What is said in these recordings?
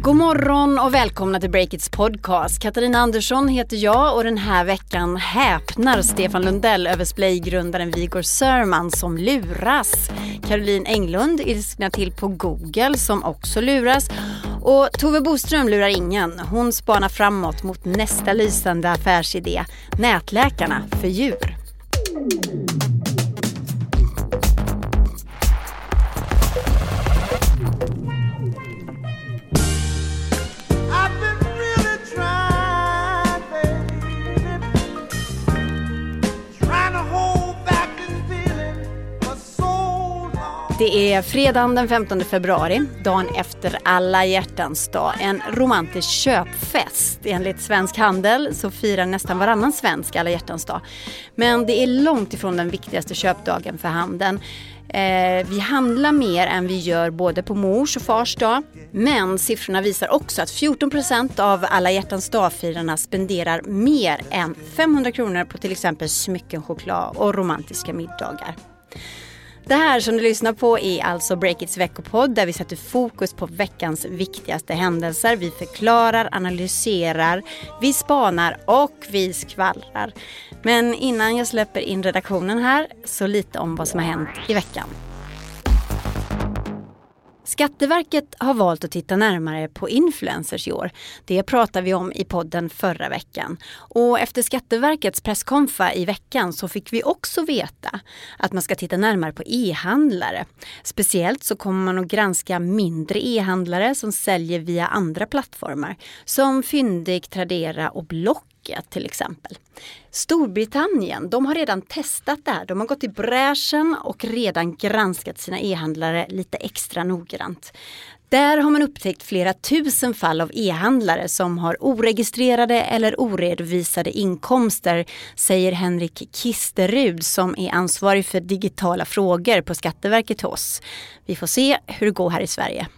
God morgon och välkomna till Breakits podcast. Katarina Andersson heter jag och den här veckan häpnar Stefan Lundell över Splay-grundaren Vigor Sörman som luras. Caroline Englund ilsknar till på Google som också luras. Och Tove Boström lurar ingen. Hon spanar framåt mot nästa lysande affärsidé. Nätläkarna för djur. Det är fredagen den 15 februari, dagen efter alla hjärtans dag. En romantisk köpfest. Enligt Svensk Handel så firar nästan varannan svensk alla hjärtans dag. Men det är långt ifrån den viktigaste köpdagen för handeln. Eh, vi handlar mer än vi gör både på mors och fars dag. Men siffrorna visar också att 14 procent av alla hjärtans dag-firarna spenderar mer än 500 kronor på till exempel smycken, choklad och romantiska middagar. Det här som du lyssnar på är alltså Breakits veckopodd där vi sätter fokus på veckans viktigaste händelser. Vi förklarar, analyserar, vi spanar och vi skvallrar. Men innan jag släpper in redaktionen här så lite om vad som har hänt i veckan. Skatteverket har valt att titta närmare på influencers i år. Det pratade vi om i podden förra veckan. Och efter Skatteverkets presskonfa i veckan så fick vi också veta att man ska titta närmare på e-handlare. Speciellt så kommer man att granska mindre e-handlare som säljer via andra plattformar som Fyndig, Tradera och Blocket till exempel. Storbritannien, de har redan testat det här. De har gått i bräschen och redan granskat sina e-handlare lite extra noggrant. Där har man upptäckt flera tusen fall av e-handlare som har oregistrerade eller oredovisade inkomster, säger Henrik Kisterud som är ansvarig för digitala frågor på Skatteverket hos oss. Vi får se hur det går här i Sverige.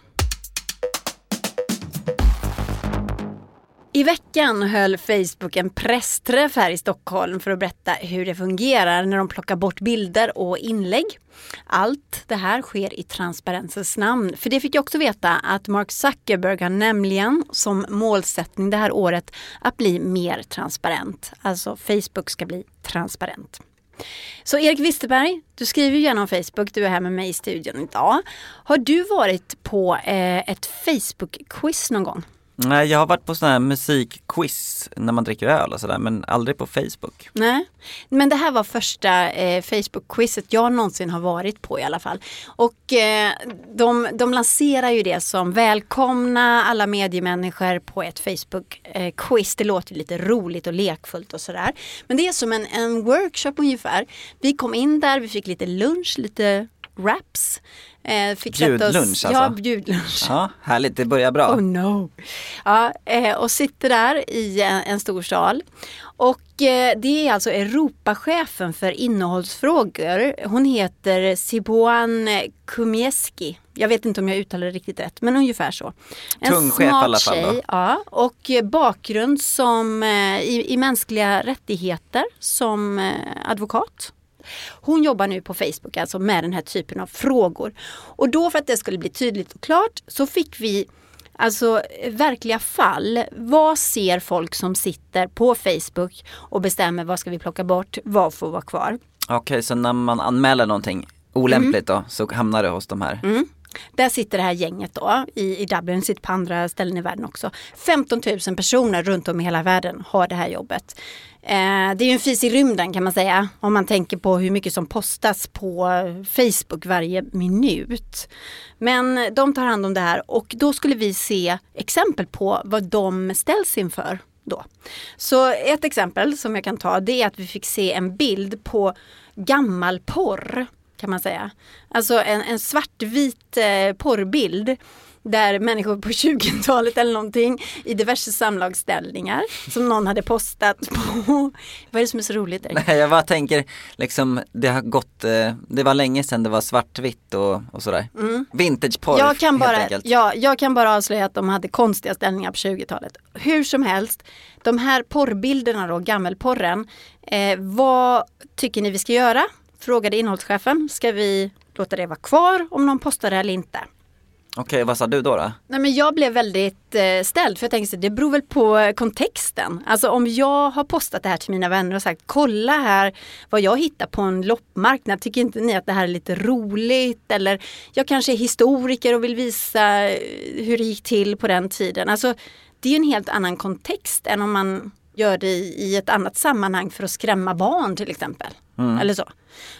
I veckan höll Facebook en pressträff här i Stockholm för att berätta hur det fungerar när de plockar bort bilder och inlägg. Allt det här sker i transparensens namn. För det fick jag också veta att Mark Zuckerberg har nämligen som målsättning det här året att bli mer transparent. Alltså Facebook ska bli transparent. Så Erik Wisterberg, du skriver ju gärna om Facebook, du är här med mig i studion idag. Har du varit på eh, ett Facebook-quiz någon gång? Nej, jag har varit på sådana här musikquiz när man dricker öl och sådär, men aldrig på Facebook. Nej, men det här var första eh, Facebook-quizet jag någonsin har varit på i alla fall. Och eh, de, de lanserar ju det som välkomna alla mediemänniskor på ett Facebook-quiz. det låter lite roligt och lekfullt och sådär. Men det är som en, en workshop ungefär. Vi kom in där, vi fick lite lunch, lite wraps. Eh, fick sätta oss- Bjudlunch Ja, alltså? bjudlunch. Ja, härligt, det börjar bra. Oh no. Ja, eh, och sitter där i en, en stor sal. Och eh, det är alltså Europachefen för innehållsfrågor. Hon heter Sibuan Kumieski. Jag vet inte om jag uttalar det riktigt rätt, men ungefär så. En Tung chef i alla fall tjej, ja, och bakgrund som i, i mänskliga rättigheter som advokat. Hon jobbar nu på Facebook alltså med den här typen av frågor. Och då för att det skulle bli tydligt och klart så fick vi Alltså verkliga fall. Vad ser folk som sitter på Facebook och bestämmer vad ska vi plocka bort, vad får vara kvar? Okej, så när man anmäler någonting olämpligt Mm. då, så hamnar det hos de här. Där sitter det här gänget då i, i Dublin, sitter på andra ställen i världen också. 15 000 personer runt om i hela världen har det här jobbet. Eh, det är ju en fis i rymden kan man säga om man tänker på hur mycket som postas på Facebook varje minut. Men de tar hand om det här och då skulle vi se exempel på vad de ställs inför. Då. Så ett exempel som jag kan ta det är att vi fick se en bild på gammal porr kan man säga. Alltså en, en svartvit eh, porrbild där människor på 20-talet eller någonting i diverse samlagsställningar som någon hade postat på. Vad är det som är så roligt? Erik? Nej, jag bara tänker liksom, det har gått, eh, det var länge sedan det var svartvitt och, och sådär. Vintageporr Mm. Jag kan, helt bara, enkelt. ja, jag kan bara avslöja att de hade konstiga ställningar på 20-talet. Hur som helst, de här porrbilderna då, gammelporren, eh, vad tycker ni vi ska göra? Frågade innehållschefen. Ska vi låta det vara kvar om någon postar det eller inte? Okej, vad sa du då? då? Nej, men jag blev väldigt eh, ställd för jag tänkte att det beror väl på eh, kontexten. Alltså om jag har postat det här till mina vänner och sagt kolla här vad jag hittar på en loppmarknad. Tycker inte ni att det här är lite roligt? Eller jag kanske är historiker och vill visa eh, hur det gick till på den tiden. Alltså det är en helt annan kontext än om man gör det i ett annat sammanhang för att skrämma barn till exempel. Eller så.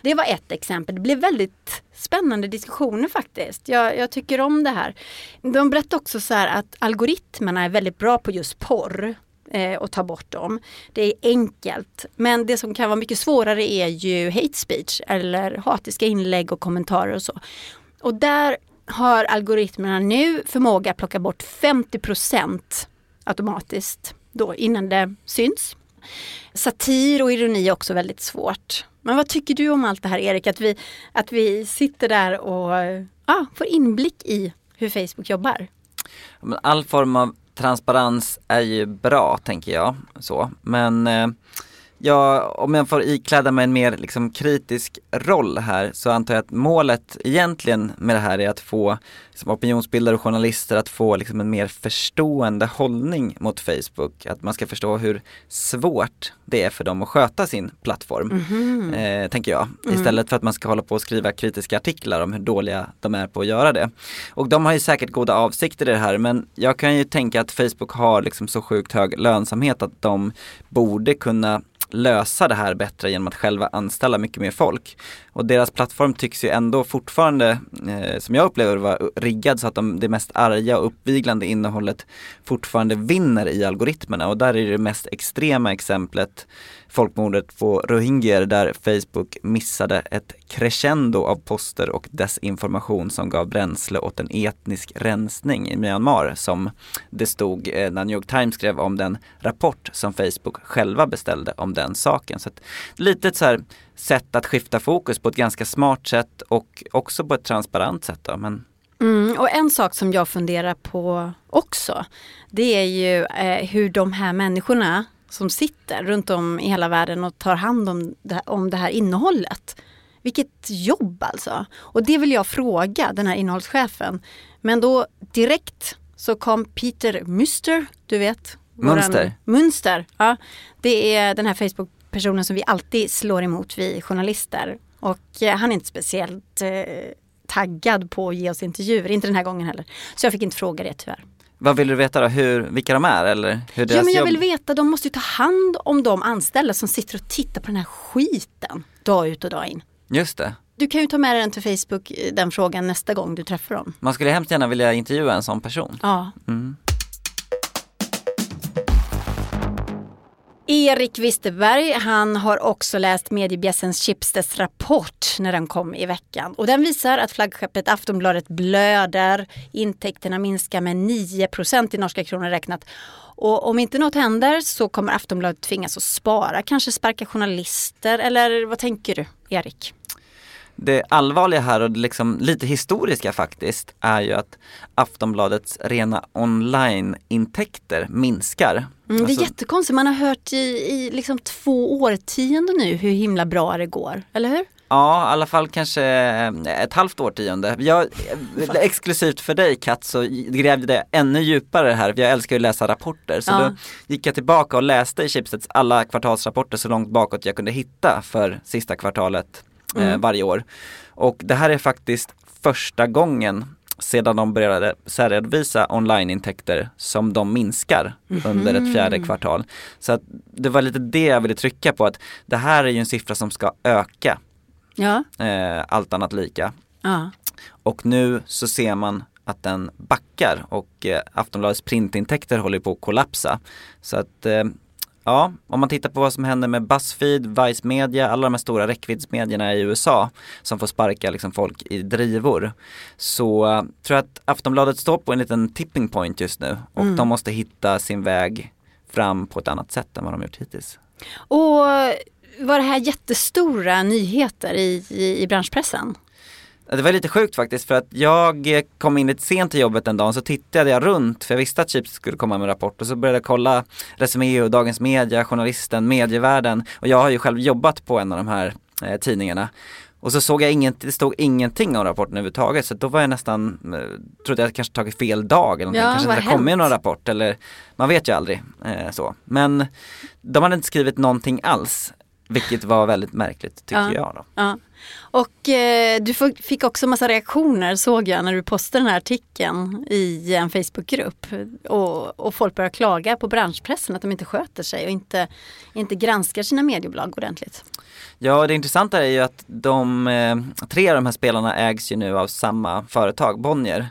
Det var ett exempel. Det blev väldigt spännande diskussioner faktiskt. Jag, jag tycker om det här. De berättar också så här att algoritmerna är väldigt bra på just porr eh, och ta bort dem. Det är enkelt. Men det som kan vara mycket svårare är ju hate speech eller hatiska inlägg och kommentarer och så. Och där har algoritmerna nu förmåga att plocka bort 50% automatiskt då innan det syns. Satir och ironi är också väldigt svårt. Men vad tycker du om allt det här Erik? Att vi, att vi sitter där och ja, får inblick i hur Facebook jobbar. All form av transparens är ju bra tänker jag. Så. Men eh, ja, om jag får ikläda mig en mer liksom, kritisk roll här så antar jag att målet egentligen med det här är att få liksom, opinionsbildare och journalister att få liksom, en mer förstående hållning mot Facebook. Att man ska förstå hur svårt det är för dem att sköta sin plattform, eh, tänker jag. Istället för att man ska hålla på och skriva kritiska artiklar om hur dåliga de är på att göra det. Och de har ju säkert goda avsikter i det här men jag kan ju tänka att Facebook har liksom så sjukt hög lönsamhet att de borde kunna lösa det här bättre genom att själva anställa mycket mer folk. Och deras plattform tycks ju ändå fortfarande, eh, som jag upplever vara riggad så att de, det mest arga och uppviglande innehållet fortfarande vinner i algoritmerna. Och där är det mest extrema exemplet folkmordet på rohingyer där Facebook missade ett crescendo av poster och desinformation som gav bränsle åt en etnisk rensning i Myanmar som det stod eh, när New York Times skrev om den rapport som Facebook själva beställde om den saken. Så att, lite så här sätt att skifta fokus på ett ganska smart sätt och också på ett transparent sätt. Då. Men Mm, och en sak som jag funderar på också, det är ju eh, hur de här människorna som sitter runt om i hela världen och tar hand om det, här- om det här innehållet. Vilket jobb alltså! Och det vill jag fråga den här innehållschefen. Men då direkt så kom Peter Muster, du vet. Munster. Munster, ja. Det är den här Facebook-personen som vi alltid slår emot, vi journalister. Och eh, han är inte speciellt eh, taggad på att ge oss intervjuer, inte den här gången heller. Så jag fick inte fråga det tyvärr. vad vill du veta då? Hur, vilka de är eller hur deras Ja men jag jobb? vill veta, de måste ju ta hand om de anställda som sitter och tittar på den här skiten dag ut och dag in. Just det. Du kan ju ta med den till Facebook, eh, den frågan nästa gång du träffar dem. Man skulle hemskt gärna vilja intervjua en sån person. Ja. Mm. Erik Wisterberg, han har också läst mediebjässens Schibsteds rapport när den kom i veckan. Och den visar att flaggskeppet Aftonbladet blöder. Intäkterna minskar med 9% i norska kronor räknat. Och om inte något händer så kommer Aftonbladet tvingas att spara, kanske sparka journalister eller vad tänker du, Erik? Det allvarliga här och liksom lite historiska faktiskt är ju att Aftonbladets rena online-intäkter minskar. Mm, det är Alltså, jättekonstigt, man har hört i, i liksom två årtionden nu hur himla bra det går, eller hur? Ja, i alla fall kanske eh, ett halvt årtionde. Jag, eh, exklusivt för dig Kat så grävde jag ännu djupare här, jag älskar ju att läsa rapporter. Så Ja. då gick jag tillbaka och läste i Schibsteds alla kvartalsrapporter så långt bakåt jag kunde hitta för sista kvartalet eh, varje år. Och det här är faktiskt första gången sedan de började särredovisa onlineintäkter som de minskar under ett fjärde kvartal. Så att det var lite det jag ville trycka på att det här är ju en siffra som ska öka Ja. eh, allt annat lika. ja. Och nu så ser man att den backar och eh, Aftonbladets printintäkter håller på att kollapsa. Så att eh, ja, om man tittar på vad som händer med Buzzfeed, Vice Media, alla de här stora räckviddsmedierna i USA som får sparka liksom folk i drivor. Så eh, tror jag att Aftonbladet står på en liten tipping point just nu och de måste hitta sin väg fram på ett annat sätt än vad de gjort hittills. Och var det här jättestora nyheter i, i, i branschpressen? Det var lite sjukt faktiskt för att jag kom in lite sent till jobbet en dag så tittade jag runt för jag visste att Chips skulle komma med en rapport och så började jag kolla Resumé och Dagens Media, Journalisten, Medievärlden och jag har ju själv jobbat på en av de här eh, tidningarna. Och så såg jag inget, det stod ingenting om rapporten överhuvudtaget så då var jag nästan, eh, trodde jag kanske tagit fel dag eller någonting. Ja, kanske inte hade kommit någon rapport eller man vet ju aldrig eh, så. Men de hade inte skrivit någonting alls, vilket var väldigt märkligt tycker Ja. jag då. Ja. Och eh, du fick också massa reaktioner såg jag när du postade den här artikeln i en Facebookgrupp. Och, och folk började klaga på branschpressen att de inte sköter sig och inte, inte granskar sina mediebolag ordentligt. Ja, det intressanta är ju att de, eh, tre av de här spelarna ägs ju nu av samma företag, Bonnier.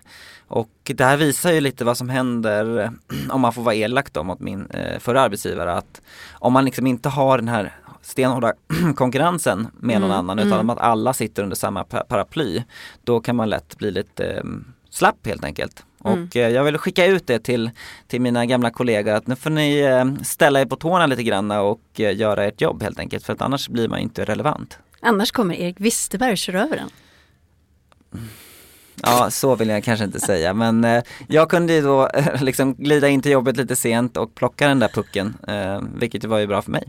Och det här visar ju lite vad som händer om man får vara elak då mot min eh, förra arbetsgivare. Att om man liksom inte har den här stenhårda konkurrensen med någon Mm, annan utan mm. att alla sitter under samma pa- paraply. Då kan man lätt bli lite eh, slapp helt enkelt. Mm. Och eh, jag vill skicka ut det till, till mina gamla kollegor att nu får ni eh, ställa er på tårna lite grann och eh, göra ert jobb helt enkelt för att annars blir man inte relevant. Annars kommer Erik Wisterberg och kör över den. Ja, så vill jag kanske inte säga men eh, jag kunde ju då eh, liksom glida in till jobbet lite sent och plocka den där pucken, eh, vilket var ju bra för mig.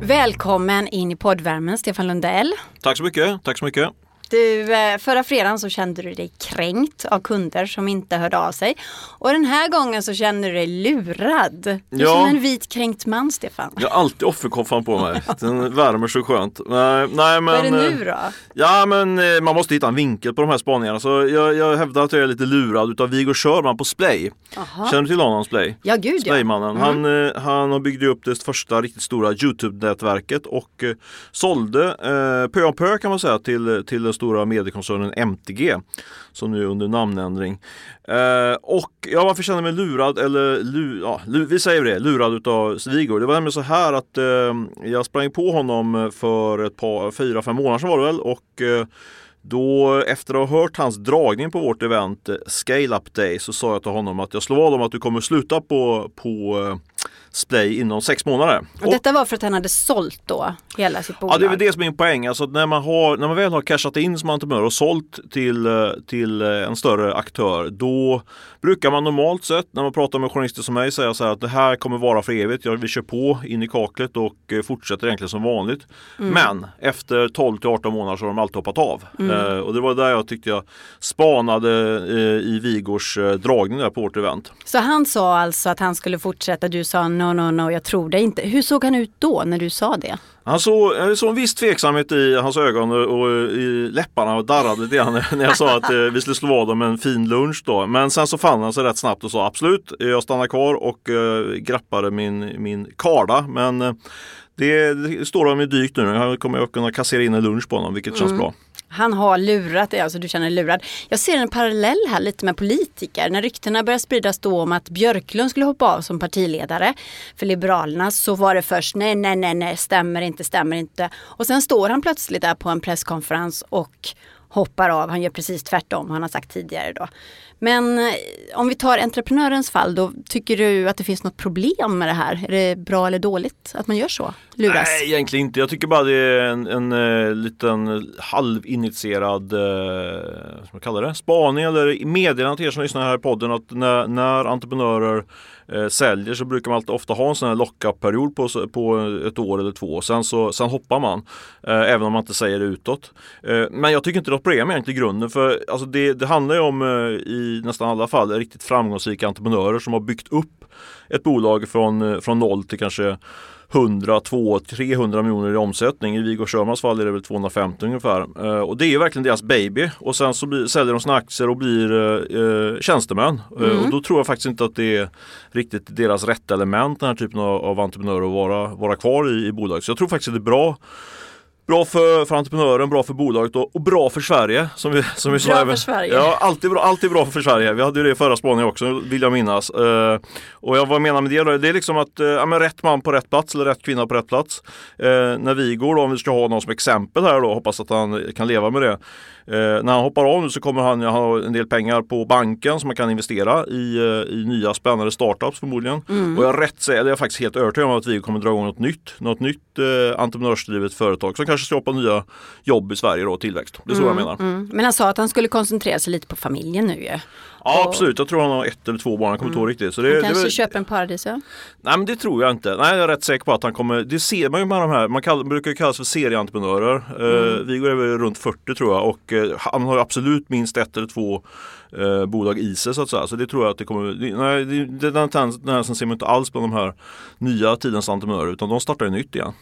Välkommen in i poddvärmen Stefan Lundell. Tack så mycket, tack så mycket. Du, eh, förra fredagen så kände du dig kränkt av kunder som inte hörde av sig. Och den här gången så känner du dig lurad. Du är Ja. som en vit kränkt man Stefan. Jag har alltid offerkoffan på mig. Den värmer så skönt. Nej, nej, men, Vad är det nu eh, då? Ja men eh, man måste hitta en vinkel på de här spaningarna. Så jag, jag hävdar att jag är lite lurad utav Viggo Körman på Splay. Jaha. Känner du till honom Splay? Ja gud ja. Splaymannen. Mm. Han, han har byggt upp det första riktigt stora Youtube-nätverket och sålde eh, pö om pö kan man säga till, till stora mediekoncernen MTG som nu är under namnändring. Eh, och ja, varför känner jag mig lurad eller lu, ja, lu, vi säger det, lurad utav Svigor. Det var nämligen så här att eh, jag sprang på honom för ett par, fyra, fem månader sedan var det väl och eh, då efter att ha hört hans dragning på vårt event eh, Scale Up Day så sa jag till honom att jag slår vad om att du kommer sluta på, på eh, Splay inom sex månader. Och detta var för att han hade sålt då hela sitt bolag. Ja det är väl det som är min poäng. Alltså när man, har, när man väl har cashat in som entreprenör och sålt till, eh, till eh, en större aktör då brukar man normalt sett när man pratar med journalister som mig säga så här att det här kommer vara för evigt. Jag, vi kör på in i kaklet och eh, fortsätter egentligen som vanligt. Men efter 12 till 18 månader så har de alltid hoppat av. Eh, och det var där jag tyckte jag spanade eh, i Vigors eh, dragning där på vårt event. Så han sa alltså att han skulle fortsätta, du sa no, no, no, jag tror det inte. Hur såg han ut då när du sa det? Han såg, jag såg en viss tveksamhet i hans ögon och, i läpparna och darrade lite grann när jag sa att eh, vi skulle slå vad om en fin lunch då. Men sen så fann han sig rätt snabbt och sa absolut, jag stannar kvar och eh, grappade min, min karda. Men eh, det, det står honom i dykt nu. Jag kommer jag kunna kassera in en lunch på honom vilket känns bra. Han har lurat dig, alltså du känner dig lurad. Jag ser en parallell här lite med politiker. När ryktena började spridas då om att Björklund skulle hoppa av som partiledare för Liberalerna så var det först nej, nej, nej, nej, stämmer inte, stämmer inte. Och sen står han plötsligt där på en presskonferens och hoppar av. Han gör precis tvärtom, han har sagt tidigare då. Men eh, om vi tar entreprenörens fall då, tycker du att det finns något problem med det här? Är det bra eller dåligt att man gör så? Luras? Nej, egentligen inte. Jag tycker bara det är en, en eh, liten halvinitierad eh, vad man kallar det? spaning eller meddelande till er som lyssnar här i podden att när, när entreprenörer eh, säljer så brukar man alltid ofta ha en sån här lockup-period på, på eh, ett år eller två. Sen, så, sen hoppar man, eh, även om man inte säger det utåt. Eh, men jag tycker inte det är något problem egentligen i grunden. För alltså det, det handlar ju om eh, i nästan alla fall riktigt framgångsrika entreprenörer som har byggt upp ett bolag från, eh, från noll till kanske 100, 200, 300 miljoner i omsättning. I Viggo Shermans fall är det väl 250 ungefär. Eh, och det är ju verkligen deras baby. Och sen så blir, säljer de sina aktier och blir eh, eh, tjänstemän. Eh, och då tror jag faktiskt inte att det är riktigt deras rätta element den här typen av, av entreprenörer att vara, vara kvar i, i bolaget. Så jag tror faktiskt att det är bra Bra för, för entreprenören, bra för bolaget och, och bra för Sverige. Som vi, som vi sa Bra även- för Sverige. Ja, alltid bra, alltid bra för Sverige. Vi hade ju det i förra spaningen också, vill jag minnas. Eh, och jag, vad jag menar med det då? Det är liksom att eh, ja, men rätt man på rätt plats eller rätt kvinna på rätt plats. Eh, när vi går då, om vi ska ha någon som exempel här då, hoppas att han kan leva med det. Eh, när han hoppar av nu så kommer han ha en del pengar på banken som man kan investera i, eh, i nya spännande startups förmodligen. Och jag är rätt eller jag är faktiskt helt övertygad om att vi kommer dra igång något nytt. Något nytt eh, entreprenörsdrivet företag som kanske kanske skapa nya jobb i Sverige då, tillväxt. Det är så jag menar. Mm. Men han sa att han skulle koncentrera sig lite på familjen nu ju. Ja absolut, jag tror han har ett eller två barn, jag kommer inte ihåg riktigt. Så det, Han kanske det, köper en paradisö. Nej men det tror jag inte. Nej jag är rätt säker på att han kommer, det ser man ju med de här, man kall, brukar kallas för serieentreprenörer. Eh, vi går över runt 40 tror jag och eh, han har absolut minst ett eller två eh, bolag i sig så att säga. Så det tror jag att det kommer, det, nej det, den tendensen ser man inte alls på de här nya tidens entreprenörer utan de startar ju nytt igen.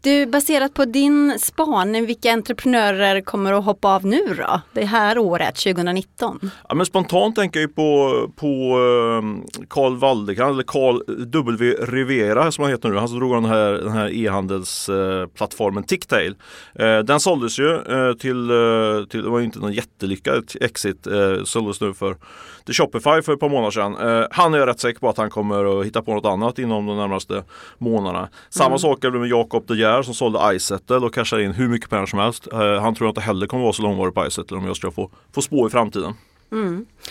Du, baserat på din spaning, vilka entreprenörer kommer att hoppa av nu då? Det här året, 2019? Ja, men spontant tänker jag ju på, på eh, Carl Waldekrans, eller Carl W. Rivera som han heter nu. Han som drog den här, den här e-handelsplattformen Ticktail. Eh, den såldes ju eh, till, eh, till, det var ju inte någon jättelyckad exit, eh, såldes nu för till Shopify för ett par månader sedan. Eh, han är jag rätt säker på att han kommer att hitta på något annat inom de närmaste månaderna. Samma sak det med Jakob De Geer som sålde iSettle och cashade in hur mycket pengar som helst. Eh, han tror inte heller kommer vara så långvarig på iSettle om jag ska få, få spå i framtiden.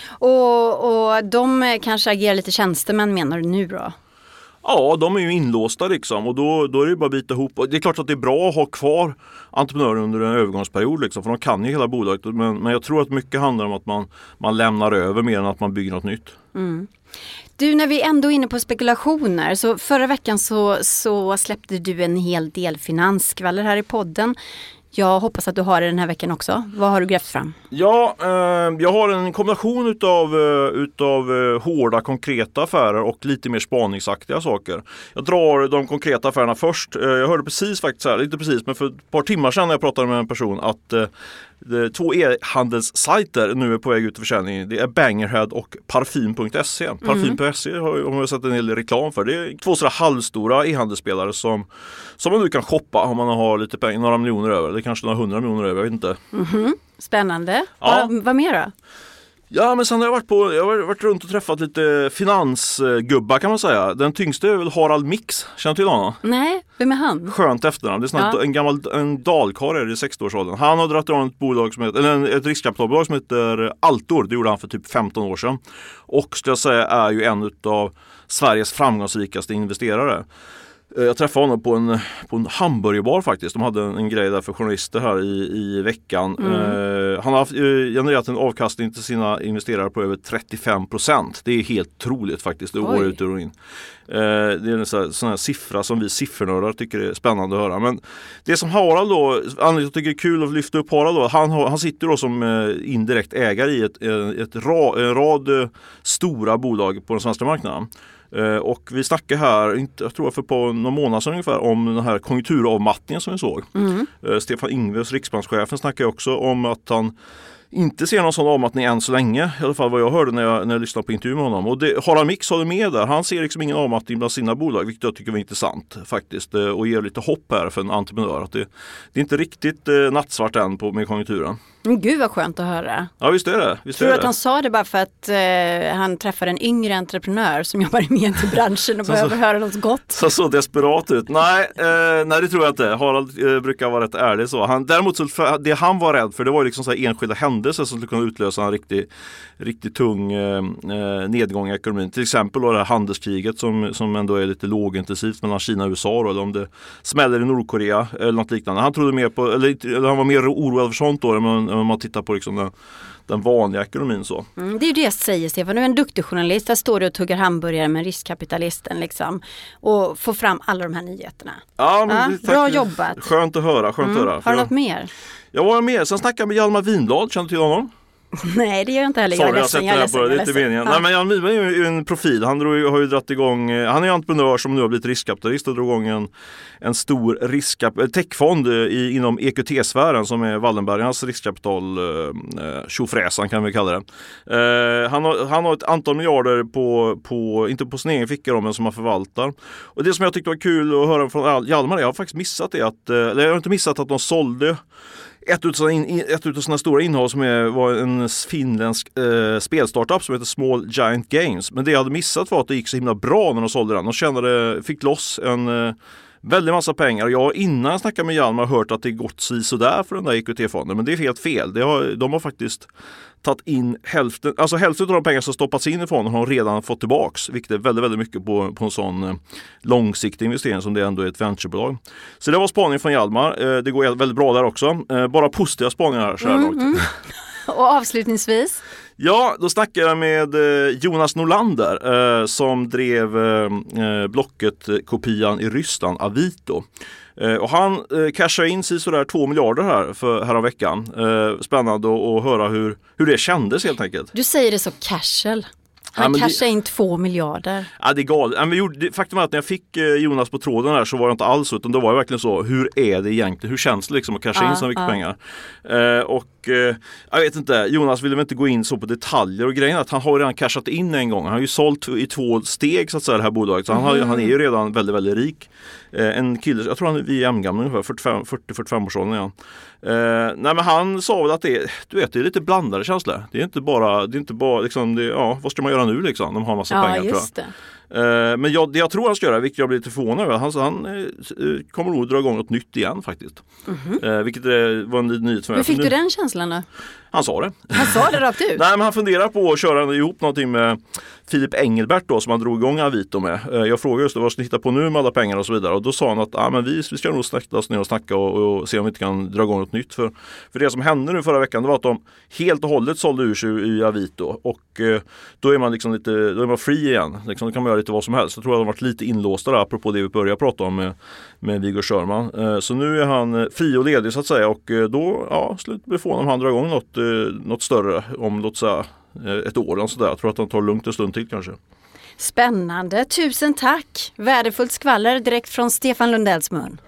Och, och de eh, kanske agerar lite tjänstemän menar du nu då? Ja, de är ju inlåsta liksom och då, då är det bara att bita ihop. Det är klart att det är bra att ha kvar entreprenörer under en övergångsperiod liksom, för de kan ju hela bolaget. Men, men jag tror att mycket handlar om att man, man lämnar över mer än att man bygger något nytt. Du, när vi ändå är inne på spekulationer, så förra veckan så, så släppte du en hel del finansskvaller här i podden. Jag hoppas att du har det den här veckan också. Vad har du grävt fram? Ja, eh, jag har en kombination utav, eh, utav eh, hårda konkreta affärer och lite mer spaningsaktiga saker. Jag drar de konkreta affärerna först. Eh, jag hörde precis faktiskt här, inte precis men för ett par timmar sedan när jag pratade med en person att eh, två e-handelssajter nu är på väg ut till försäljning. Det är Bangerhead och Parfym.se. Parfym.se har man sett en hel del reklam för. Det är två sådana halvstora e-handelsspelare som, som man nu kan shoppa om man har lite pengar, några miljoner över. Eller kanske några hundra miljoner över, jag vet inte. Spännande. Ja. Vad, vad mer då? Ja men sen har jag varit på, jag har varit runt och träffat lite finansgubbar kan man säga. Den tyngste är väl Harald Mix, känner du till honom? Nej, vem är han? Skönt efternamn, det är snart Ja. en gammal en dalkarl är det i 60-årsåldern. Han har dragit igång ett bolag som heter, eller ett riskkapitalbolag som heter Altor. Det gjorde han för typ 15 år sedan. Och skulle jag säga är ju en av Sveriges framgångsrikaste investerare. Eh, Jag träffade honom på en, på en hamburgerbar faktiskt. De hade en, en grej där för journalister här i, i veckan. Eh, han har haft, eh, genererat en avkastning till sina investerare på över 35 procent. Det är helt otroligt faktiskt, det är år Oj. ut och in. Eh, det är en sån här, sån här siffra som vi siffernördar tycker är spännande att höra. Men det som Harald då, anledningen jag tycker det är kul att lyfta upp Harald då, han, han sitter då som eh, indirekt ägare i ett, eh, ett ra, en rad stora bolag på den svenska marknaden. Eh, Och vi snackar här, jag tror för på någon månad sedan ungefär, om den här konjunkturavmattningen som vi såg. Eh, Stefan Ingves, riksbankschefen, snackar ju också om att han inte ser någon sån avmattning än så länge. I alla fall vad jag hörde när jag, när jag lyssnade på intervjun med honom. Och det, Harald Mix håller med där. Han ser liksom ingen avmattning bland sina bolag, vilket jag tycker var intressant faktiskt. eh, Och ger lite hopp här för en entreprenör. Att det, det är inte riktigt nattsvart än på, med konjunkturen. Men gud vad skönt att höra. Ja visst är det. Visst Tror du att han sa det bara för att eh, han träffade en yngre entreprenör som jobbar i mediebranschen och Så- behöver höra något gott? Så, så desperat ut. Nej, eh, nej det tror jag inte. Harald eh, brukar vara rätt ärlig så. Han, däremot så det han var rädd för det var liksom så enskilda händelser som skulle kunna utlösa en riktigt riktigt tung eh, eh, nedgång i ekonomin. Till exempel då det här handelskriget som, som ändå är lite lågintensivt mellan Kina och USA då, eller om det smäller i Nordkorea eller något liknande. Han trodde mer på, eller, eller han var mer oroad för sånt då än än om man tittar på liksom den, den vanliga ekonomin så. Mm, det är ju det jag säger Stefan, du är en duktig journalist. Där står du och tuggar hamburgare med riskkapitalisten liksom. Och får fram alla de här nyheterna. Ja, men Ja, bra jobbat. Skönt att höra, skönt att höra. Mm. Har du något mer? jag var med, sen snackade jag med Hjalmar Winblad, känner du till honom? Nej det gör jag inte heller. Sorry, jag jag sett det här på det, är inte meningen. Ja. Nej men Jan Wiberg är ju en profil. Han drog, har ju dragit igång, eh, han är ju entreprenör som nu har blivit riskkapitalist och drog igång en, en stor riskkap- eh, techfond eh, i, inom EQT-sfären som är Wallenbergarnas riskkapital eh, tjofräsan kan vi kalla det. Eh, han, har, han har ett antal miljarder på, på inte på sin egen ficka då, men som han förvaltar. Och det som jag tyckte var kul att höra från Al- Hjalmar, jag har faktiskt missat det att, eller jag har inte missat att de sålde ett utav in, ett utav sina stora innehav som är, var en finländsk eh, spelstartup som heter Small Giant Games. Men det jag hade missat var att det gick så himla bra när de sålde den. De tjänade, fick loss en, eh, Väldigt massa pengar. Jag har innan jag snackade med Hjalmar hört att det gått si sådär för den där EQT-fonden. Men det är helt fel. Det har, de har faktiskt tagit in hälften, alltså hälften av de pengar som stoppats in i fonden har de redan fått tillbaks. Vilket är väldigt, väldigt mycket på, på en sån eh, långsiktig investering som det ändå är ett venturebolag. Så det var spaning från Hjalmar. Eh, det går väldigt bra där också. Eh, bara positiva spaningar så här långt. Och avslutningsvis, Ja, då snackade jag med eh, Jonas Norlander eh, som drev eh, eh, Blocket-kopian i Ryssland, Avito. Eh, och han eh, cashade in sig sådär 2 miljarder här för häromveckan. Eh, spännande att höra hur, hur det kändes helt enkelt. du säger det så casual. Ja, Han det- cashar in två miljarder. Ja, det är galet. Ja, men vi gjorde, det- faktum är att när jag fick eh, Jonas på tråden här så var det inte alls utan då var det verkligen så, hur är det egentligen? Hur känns det liksom att casha Ja, in så mycket ja. pengar? Eh, och eh, jag vet inte, Jonas ville väl inte gå in så på detaljer och grejen att han har redan cashat in en gång. Han har ju sålt i två steg så att säga det här bolaget. Så han, har, Mm. han är ju redan väldigt, väldigt rik. Eh, en kille, jag tror han är gamla ungefär, 45 40-45 års åldern han. Eh, nej men han sa väl att det är, du vet, det är lite blandade känslor. Det är inte bara, det är inte bara liksom, det, ja, vad ska man göra nu liksom? De har massa Ja, pengar tror jag. det. Eh, Men jag, det jag tror han ska göra, vilket jag blir lite förvånad över, han, han eh, eh, kommer nog dra igång något nytt igen faktiskt. Eh, Vilket eh, var en ny- nyhet för mig. Hur fick du den känslan då? Han sa det. Han sa det rakt ut. Nej men han funderar på att köra ihop någonting med Filip Engelbert då som han drog igång Avito med. Eh, jag frågade just vad ska ni hitta på nu med alla pengar och så vidare och då sa han att ah, men vi, vi ska nog sätta oss ner och snacka och, och se om vi inte kan dra igång något nytt. För, för det som hände nu förra veckan det var att de helt och hållet sålde ur sig i Avito och eh, då är man liksom lite, då är man free igen. Liksom, då kan man göra lite vad som helst. Jag tror att de har varit lite inlåsta där apropå det vi började prata om med, med Viggo Sörman. Eh, Så nu är han eh, fri och ledig så att säga och eh, då, ja, slut blir från om han drar igång något, eh, något större om låt säga ett år eller sådär. Jag tror att han tar lugnt en stund till kanske. Spännande, tusen tack! Värdefullt skvaller direkt från Stefan Lundells mun.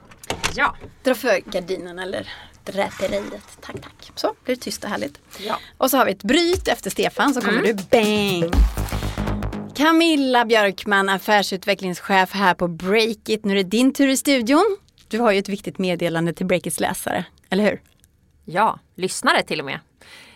Ja. Dra för gardinen eller draperiet. Tack, tack. Så blir det tyst och härligt. Ja. Och så har vi ett bryt efter Stefan så kommer du bang. Camilla Björkman, affärsutvecklingschef här på Breakit. Nu är det din tur i studion. Du har ju ett viktigt meddelande till Breakits läsare, eller hur? ja, lyssnare till och med.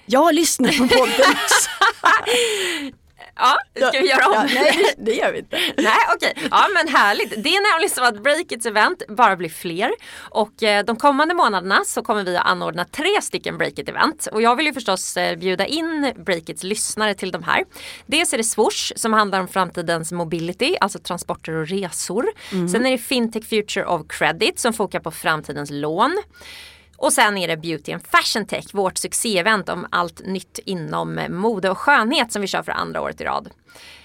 Jag lyssnar på podden. Ja, ska vi göra om? Ja, nej, det gör vi inte. Nej okej, ja men härligt. Det är nämligen så att Breakits event bara blir fler och eh, de kommande månaderna så kommer vi att anordna tre stycken Breakit event och jag vill ju förstås eh, bjuda in Breakits lyssnare till de här. Dels är det Swoosh som handlar om framtidens mobility, alltså transporter och resor. Sen är det Fintech Future of Credit som fokar på framtidens lån. Och sen är det Beauty and Fashion Tech, vårt succéevent om allt nytt inom mode och skönhet som vi kör för andra året i rad.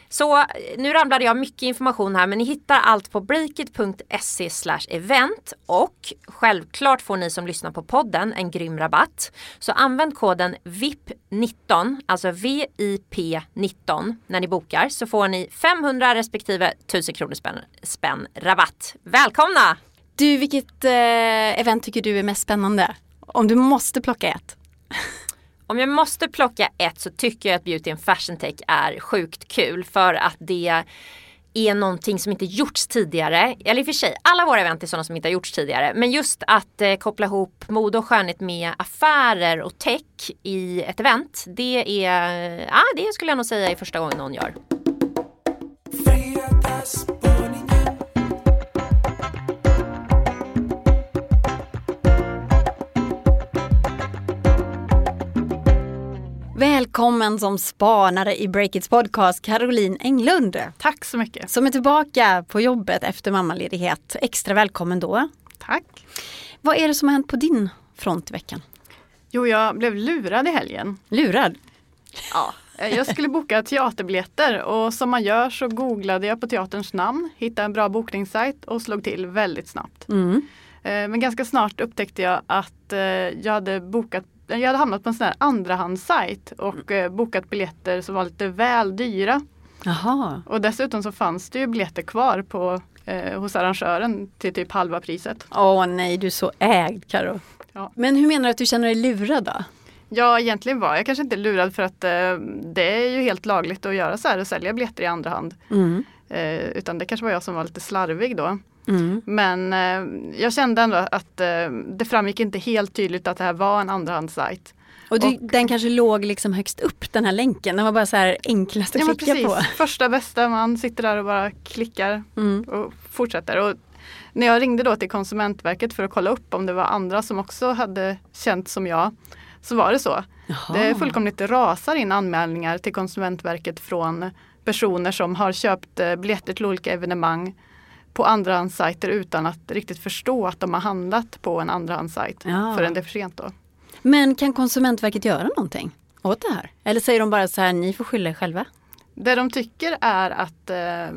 Så eh, nu ramlade jag mycket information här men ni hittar allt på breakit.se event och självklart får ni som lyssnar på podden en grym rabatt. Så använd koden VIP19, alltså VIP19 när ni bokar så får ni 500 respektive 1000 kronor spänn, spänn rabatt. Välkomna! Du, vilket eh, event tycker du är mest spännande? Om du måste plocka ett. Om jag måste plocka ett så tycker jag att Beauty and Fashion Tech är sjukt kul för att det är någonting som inte gjorts tidigare. Eller i och för sig, alla våra event är sådana som inte har gjorts tidigare. Men just att eh, koppla ihop mode och skönhet med affärer och tech i ett event. Det är, ja det skulle jag nog säga är första gången någon gör. Välkommen som spanare i Breakits podcast, Caroline Englund. Tack så mycket. Som är tillbaka på jobbet efter mammaledighet. Extra välkommen då. Tack. Vad är det som har hänt på din front i veckan? Jo, jag blev lurad i helgen. Lurad? Ja. Jag skulle boka teaterbiljetter och som man gör så googlade jag på teaterns namn, hittade en bra bokningssajt och slog till väldigt snabbt. Mm. Eh, Men ganska snart upptäckte jag att eh, jag hade bokat jag hade hamnat på en sån här andrahandssajt och eh, bokat biljetter som var lite väl dyra. Jaha. Och dessutom så fanns det ju biljetter kvar på, eh, hos arrangören till typ halva priset. Åh nej, du är så ägd Karo. Ja. Men hur menar du att du känner dig lurad då? Ja, egentligen var jag kanske inte lurad för att eh, det är ju helt lagligt att göra så här och sälja biljetter i andra hand. Mm. Eh, utan det kanske var jag som var lite slarvig då. Mm. Men eh, jag kände ändå att eh, det framgick inte helt tydligt att det här var en andrahandssajt. Och, du, Och- den kanske låg liksom högst upp den här länken. Den var bara så här enklast att Ja, klicka precis. på. Första bästa, man sitter där och bara klickar Mm. och fortsätter. Och när jag ringde då till Konsumentverket för att kolla upp om det var andra som också hade känt som jag, så var det så. Det fullkomligt rasar in anmälningar till Konsumentverket från personer som har köpt eh, biljetter till olika evenemang på andrahandssajter utan att riktigt förstå att de har handlat på en andrahandssajt Ja. förrän det är för sent då. Men kan Konsumentverket göra någonting åt det här? Eller säger de bara så här, ni får skylla er själva? Det de tycker är att eh,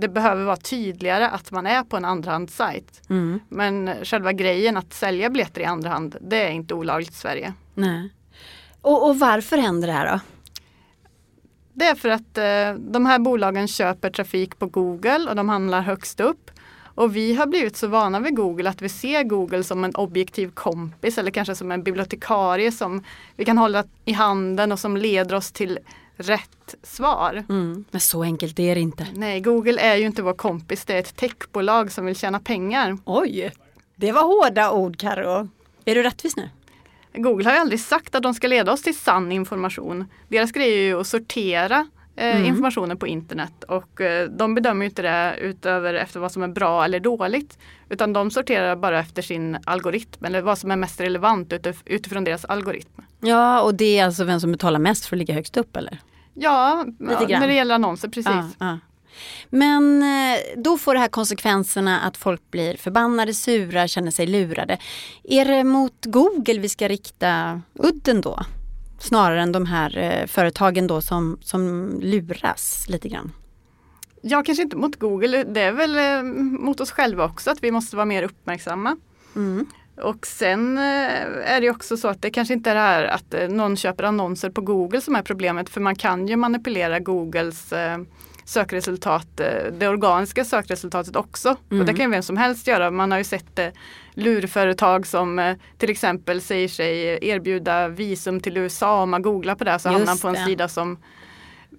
det behöver vara tydligare att man är på en andrahandssajt. Mm. Men själva grejen att sälja biljetter i andra hand, det är inte olagligt i Sverige. Nej. Och, och varför händer det här då? Det är för att eh, de här bolagen köper trafik på Google och de handlar högst upp. Och vi har blivit så vana vid Google att vi ser Google som en objektiv kompis eller kanske som en bibliotekarie som vi kan hålla i handen och som leder oss till rätt svar. Mm. Men så enkelt är det inte. Nej, Google är ju inte vår kompis, det är ett techbolag som vill tjäna pengar. Oj, det var hårda ord Karo. Är du rättvis nu? Google har ju aldrig sagt att de ska leda oss till sann information. Deras grej är ju att sortera eh, informationen på internet och eh, de bedömer ju inte det utöver efter vad som är bra eller dåligt. Utan de sorterar bara efter sin algoritm eller vad som är mest relevant utif- utifrån deras algoritm. Ja, och det är alltså vem som betalar mest för att ligga högst upp eller? Ja, ja när det gäller annonser precis. Ja, ja. Men eh, då får det här konsekvenserna att folk blir förbannade, sura, känner sig lurade. Är det mot Google vi ska rikta udden då? Snarare än de här eh, företagen då som, som luras lite grann. Ja, kanske inte mot Google, det är väl eh, mot oss själva också att vi måste vara mer uppmärksamma. Mm. Och sen är det också så att det kanske inte är det här att någon köper annonser på Google som är problemet för man kan ju manipulera Googles sökresultat, eh, det organiska sökresultatet också. Och det kan ju vem som helst göra. Man har ju sett eh, lurföretag som eh, till exempel säger sig erbjuda visum till USA. Om man googlar på det så Just hamnar man på en det. sida som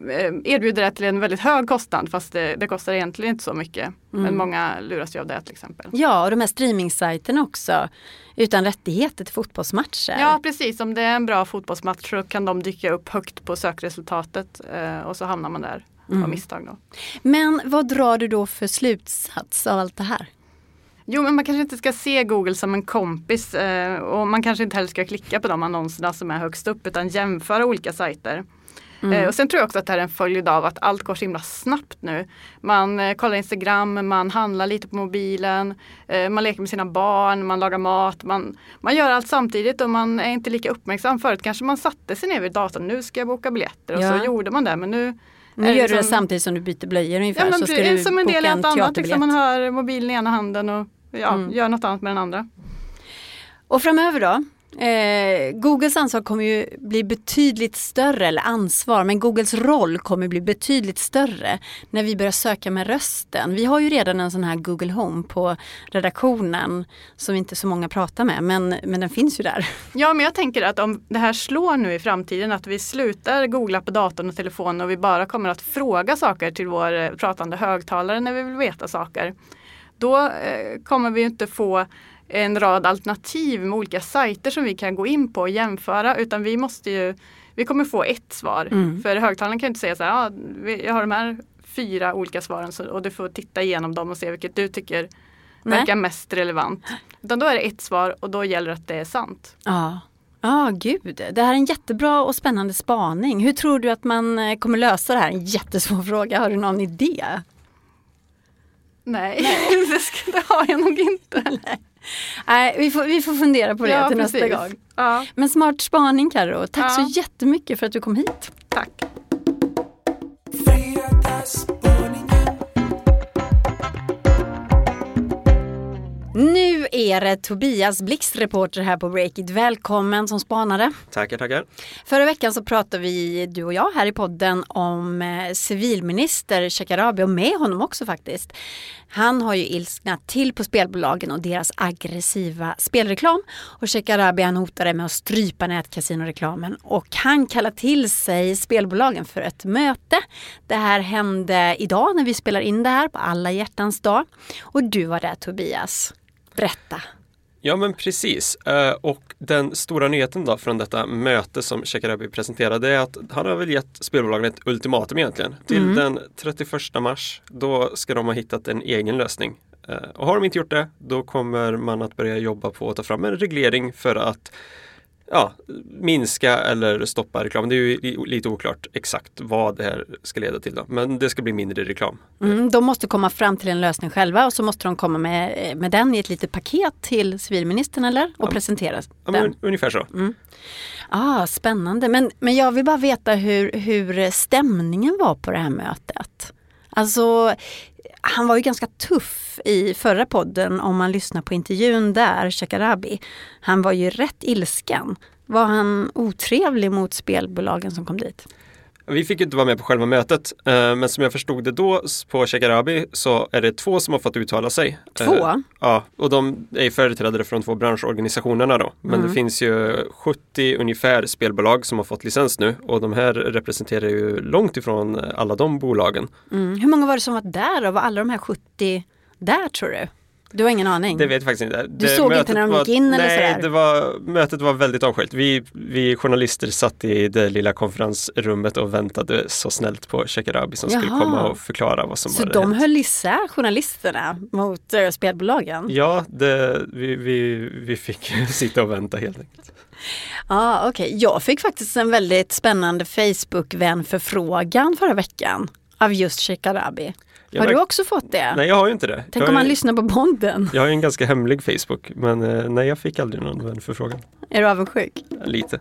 eh, erbjuder det till en väldigt hög kostnad fast det, det kostar egentligen inte så mycket. Men många luras ju av det till exempel. Ja, och de här streamingsajterna också. Utan rättigheter till fotbollsmatcher. Ja precis, om det är en bra fotbollsmatch så kan de dyka upp högt på sökresultatet och så hamnar man där av misstag. Då. Men vad drar du då för slutsats av allt det här? Jo men man kanske inte ska se Google som en kompis eh, och man kanske inte heller ska klicka på de annonserna som är högst upp utan jämföra olika sajter. Eh, och sen tror jag också att det här är en följd av att allt går så himla snabbt nu. Man eh, kollar Instagram, man handlar lite på mobilen, man leker med sina barn, man lagar mat. Man, man gör allt samtidigt och man är inte lika uppmärksam. Förut kanske man satte sig ner vid datorn, nu ska jag boka biljetter och Ja. så gjorde man det. Men nu Nu gör du det liksom- samtidigt som du byter blöjor ungefär. Ja, men så ska du som en del i allt annat. Liksom, man har mobilen i ena handen och ja, Mm. gör något annat med den andra. Och framöver då? Eh, Googles ansvar kommer ju bli betydligt större, eller ansvar, men Googles roll kommer bli betydligt större när vi börjar söka med rösten. Vi har ju redan en sån här Google Home på redaktionen som inte så många pratar med, men, men den finns ju där. Ja, men jag tänker att om det här slår nu i framtiden, att vi slutar googla på datorn och telefonen och vi bara kommer att fråga saker till vår eh, pratande högtalare när vi vill veta saker. Då eh, kommer vi inte få en rad alternativ med olika sajter som vi kan gå in på och jämföra, utan vi måste ju, vi kommer få ett svar. Mm. För högtalaren kan ju inte säga så här, ja, jag har de här fyra olika svaren och du får titta igenom dem och se vilket du tycker Nej. verkar mest relevant. Utan då är det ett svar och då gäller det att det är sant. Ja. Ja, gud. Det här är en jättebra och spännande spaning. Hur tror du att man eh, kommer lösa det här? En jättesvår fråga. Har du någon idé? Nej, det, ska, det har jag nog inte. Nej, vi får, vi får fundera på det till nästa gång. Ja, Men smart spaning Karo. Tack Ja. så jättemycket för att du kom hit. tack. Nu är det Tobias Blix, reporter här på Breakit. Välkommen som spanare. Tackar, tackar. Förra veckan så pratade vi, du och jag, här i podden om eh, civilminister Shekarabi och med honom också faktiskt. Han har ju ilsknat till på spelbolagen och deras aggressiva spelreklam. Och Shekarabi han hotade med att strypa nätkasinoreklamen och han kallar till sig spelbolagen för ett möte. Det här hände idag när vi spelar in det här på alla hjärtans dag. Och du var där Tobias. Berätta. Ja men precis. Eh, Och den stora nyheten då från detta möte som Shekarabi presenterade är att han har väl gett spelbolagen ett ultimatum egentligen. Till den 31 mars, då ska de ha hittat en egen lösning Eh, Och har de inte gjort det, då kommer man att börja jobba på att ta fram en reglering för att ja, minska eller stoppa reklam. Det är ju li- lite oklart exakt vad det här ska leda till. Då. Men det ska bli mindre reklam. Mm, de måste komma fram till en lösning själva och så måste de komma med, med den i ett litet paket till civilministern eller? Och presentera Ja, den. men, ungefär så. Ah, spännande. Men, men jag vill bara veta hur, hur stämningen var på det här mötet. Alltså, han var ju ganska tuff i förra podden om man lyssnar på intervjun där, Shekarabi. Han var ju rätt ilsken. Var han otrevlig mot spelbolagen som kom dit? Vi fick ju inte vara med på själva mötet, eh, men som jag förstod det då på Shekarabi så är det två som har fått uttala sig. Två? Eh, Ja, och de är företrädare från två branschorganisationerna då. Men Mm. det finns ju 70 ungefär spelbolag som har fått licens nu och de här representerar ju långt ifrån alla de bolagen. Mm. Hur många var det som var där och var alla de här 70 där tror du? Du har ingen aning? Det vet jag faktiskt inte. Du såg inte när de var, gick in eller nej, sådär? det var, mötet var väldigt avskilt. Vi, vi journalister satt i det lilla konferensrummet och väntade så snällt på Shekarabi som skulle Jaha. komma och förklara vad som Så var de hänt. höll isär journalisterna mot äh, spelbolagen? Ja, det, vi, vi, vi fick sitta och vänta helt enkelt. Ja, okej. Jag fick faktiskt en väldigt spännande Facebook-vänförfrågan förra veckan av just Shekarabi. Jag Har du också fått det? Nej, jag har ju inte det. Tänk jag, om han ju- lyssnar på podden. jag har ju en ganska hemlig Facebook, men eh, nej, jag fick aldrig någon vänförfrågan. Är du avundsjuk? Lite.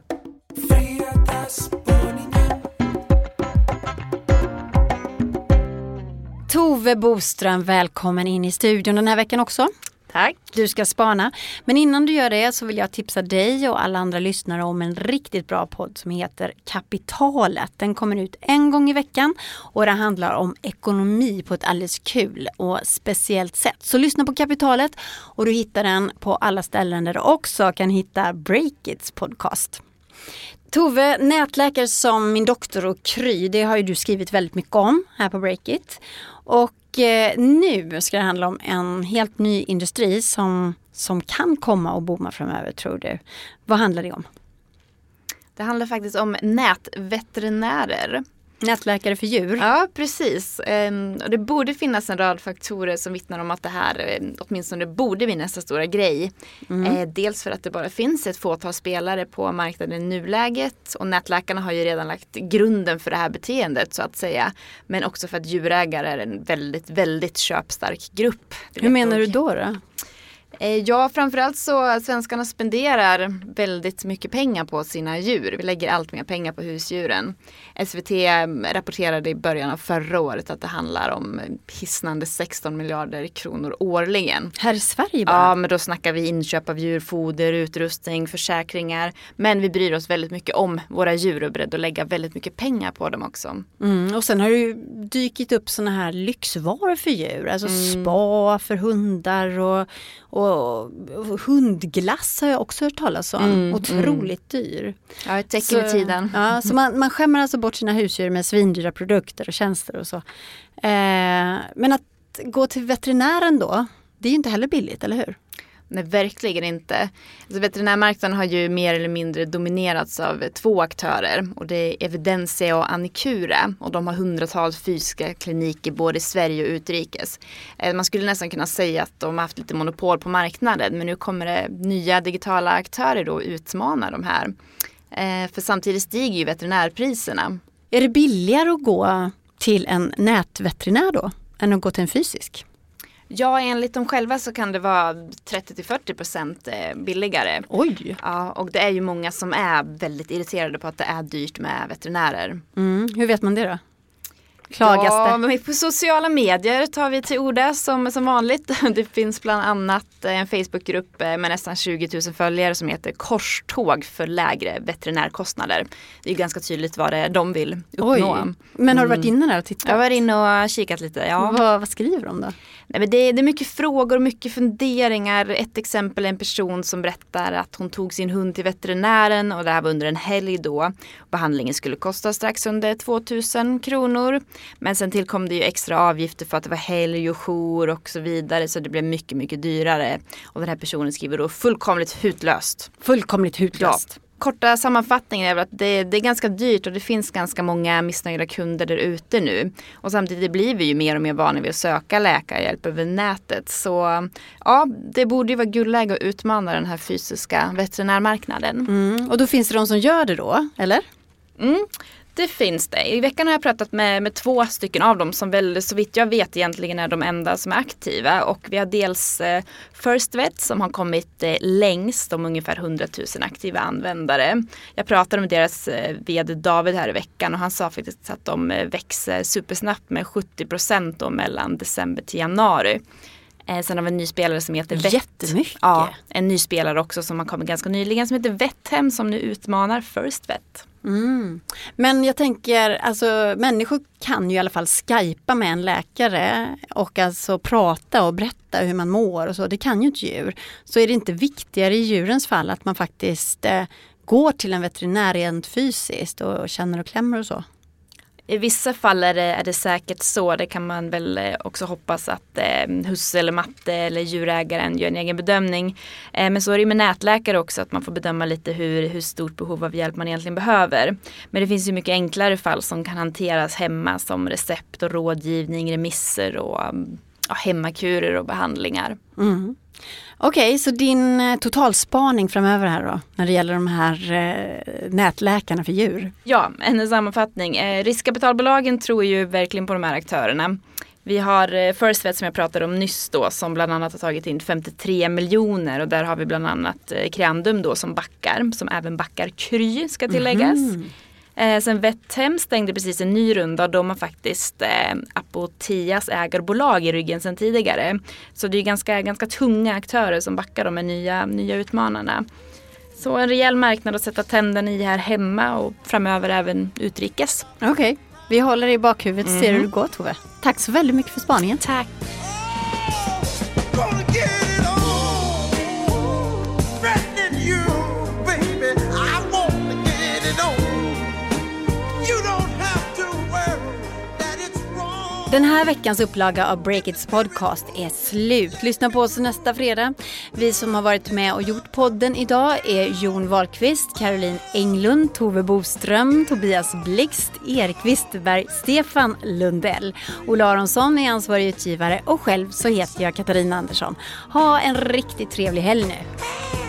Tove Boström, välkommen in i studion den här veckan också. Tack. Du ska spana. Men innan du gör det så vill jag tipsa dig och alla andra lyssnare om en riktigt bra podd som heter Kapitalet. Den kommer ut en gång i veckan och det handlar om ekonomi på ett alldeles kul och speciellt sätt. Så lyssna på Kapitalet och du hittar den på alla ställen där du också kan hitta Breakits podcast. Tove, nätläkare som min doktor och Kry, det har ju du skrivit väldigt mycket om här på Breakit. Och Eh, nu ska det handla om en helt ny industri som, som kan komma och booma framöver tror du. Vad handlar det om? Det handlar faktiskt om nätveterinärer. Nätläkare för djur? Ja, precis. Ehm, och det borde finnas en rad faktorer som vittnar om att det här eh, åtminstone borde bli nästa stora grej. Eh, dels för att det bara finns ett fåtal spelare på marknaden i nuläget och nätläkarna har ju redan lagt grunden för det här beteendet så att säga. Men också för att djurägare är en väldigt, väldigt köpstark grupp. Hur menar du då? då? Eh, Ja, framförallt så svenskarna spenderar väldigt mycket pengar på sina djur. Vi lägger allt mer pengar på husdjuren. SVT rapporterade i början av förra året att det handlar om hisnande 16 miljarder kronor årligen. Här i Sverige bara? Ja, men då snackar vi inköp av djurfoder, utrustning, försäkringar. Men vi bryr oss väldigt mycket om våra djur och är beredda att lägga väldigt mycket pengar på dem också. Mm, och sen har det ju dykit upp såna här lyxvaror för djur. Alltså spa för hundar och, och, och hundglass har jag också hört talas om. Mm, Otroligt dyr. Ja, ett tecken i tiden. Ja, så man, man skämmer alltså bort sina husdjur med svindyra produkter och tjänster och så. Eh, men att gå till veterinären då, det är ju inte heller billigt, eller hur? Nej, verkligen inte. Alltså, veterinärmarknaden har ju mer eller mindre dominerats av två aktörer och det är Evidensia och Annikura och de har hundratals fysiska kliniker både i Sverige och utrikes. Eh, man skulle nästan kunna säga att de har haft lite monopol på marknaden men nu kommer det nya digitala aktörer då utmana de här. Eh, för samtidigt stiger ju veterinärpriserna. Är det billigare att gå till en nätveterinär då, än att gå till en fysisk? Ja, enligt dem själva så kan det vara 30-40% eh, billigare. Oj! Ja, och det är ju många som är väldigt irriterade på att det är dyrt med veterinärer. Mm, hur vet man det då? Klagas ja, det? på sociala medier tar vi till orda som, som vanligt. Det finns bland annat en Facebookgrupp eh, med nästan 20 000 följare som heter Korståg för lägre veterinärkostnader. Det är ganska tydligt vad det är de vill uppnå. Oj! Men har du varit inne där och tittat? Jag var inne och kikat lite. Ja. Vad, vad skriver de då? Nej, men det, det är mycket frågor och mycket funderingar. Ett exempel är en person som berättar att hon tog sin hund till veterinären och det här var under en helg då. Behandlingen skulle kosta strax under 2000 kronor. Men sen tillkom det ju extra avgifter för att det var helg och jour och så vidare så det blev mycket, mycket dyrare. Och den här personen skriver då fullkomligt hutlöst. Fullkomligt hutlöst. korta sammanfattningen är väl att det, det, är ganska dyrt och det finns ganska många missnöjda kunder där ute nu. Och samtidigt blir vi ju mer och mer vana vid att söka läkarhjälp över nätet. Så ja, det borde ju vara guldläge att utmana den här fysiska veterinärmarknaden. Mm. Och då finns det de som gör det då, eller? Mm. Det finns det. I veckan har jag pratat med, med två stycken av dem som väl så vitt jag vet egentligen är de enda som är aktiva. Och vi har dels eh, First Vet som har kommit eh, längst om ungefär 100 000 aktiva användare. Jag pratade med deras eh, vd David här i veckan och han sa faktiskt att de eh, växer supersnabbt med 70 procent mellan december till januari. Eh, sen har vi en ny spelare som heter Vett. Jättemycket. Ja, en ny spelare också som har kommit ganska nyligen som heter Vetthem som nu utmanar First Vet. Mm. Men jag tänker, alltså människor kan ju i alla fall skypa med en läkare och alltså prata och berätta hur man mår och så. Det kan ju inte djur. Så är det inte viktigare i djurens fall att man faktiskt eh, går till en veterinär rent fysiskt och känner och klämmer och så? I vissa fall är det, är det säkert så. Det kan man väl eh, också hoppas att eh, husse eller matte eller djurägaren gör en egen bedömning. Eh, men så är det med nätläkare också att man får bedöma lite hur, hur stort behov av hjälp man egentligen behöver. Men det finns ju mycket enklare fall som kan hanteras hemma som recept och rådgivning, remisser och ja, hemmakurer och behandlingar. Mm. Okej, okay, så din eh, totalspaning framöver här då när det gäller de här eh, nätläkarna för djur? Ja, en sammanfattning. Eh, riskkapitalbolagen tror ju verkligen på de här aktörerna. Vi har eh, First Vet som jag pratade om nyss då som bland annat har tagit in 53 miljoner och där har vi bland annat eh, Creandum då som backar, som även backar Kry ska tilläggas. Mm. Eh, sen Vetthem stängde precis en ny runda och de har faktiskt eh, Apotias ägarbolag i ryggen sedan tidigare. Så det är ganska, ganska tunga aktörer som backar de nya, nya utmanarna. Så en rejäl marknad att sätta tänderna i här hemma och framöver även utrikes. Okej, okay. vi håller i bakhuvudet och mm. ser hur det går Tove. Tack så väldigt mycket för spaningen. Tack. Den här veckans upplaga av Breakits podcast är slut. Lyssna på oss nästa fredag. Vi som har varit med och gjort podden idag är Jon Wahlqvist, Caroline Englund, Tove Boström, Tobias Blixt, Erik Wisterberg, Stefan Lundell. Ola Aronsson är ansvarig utgivare och själv så heter jag Katarina Andersson. Ha en riktigt trevlig helg nu.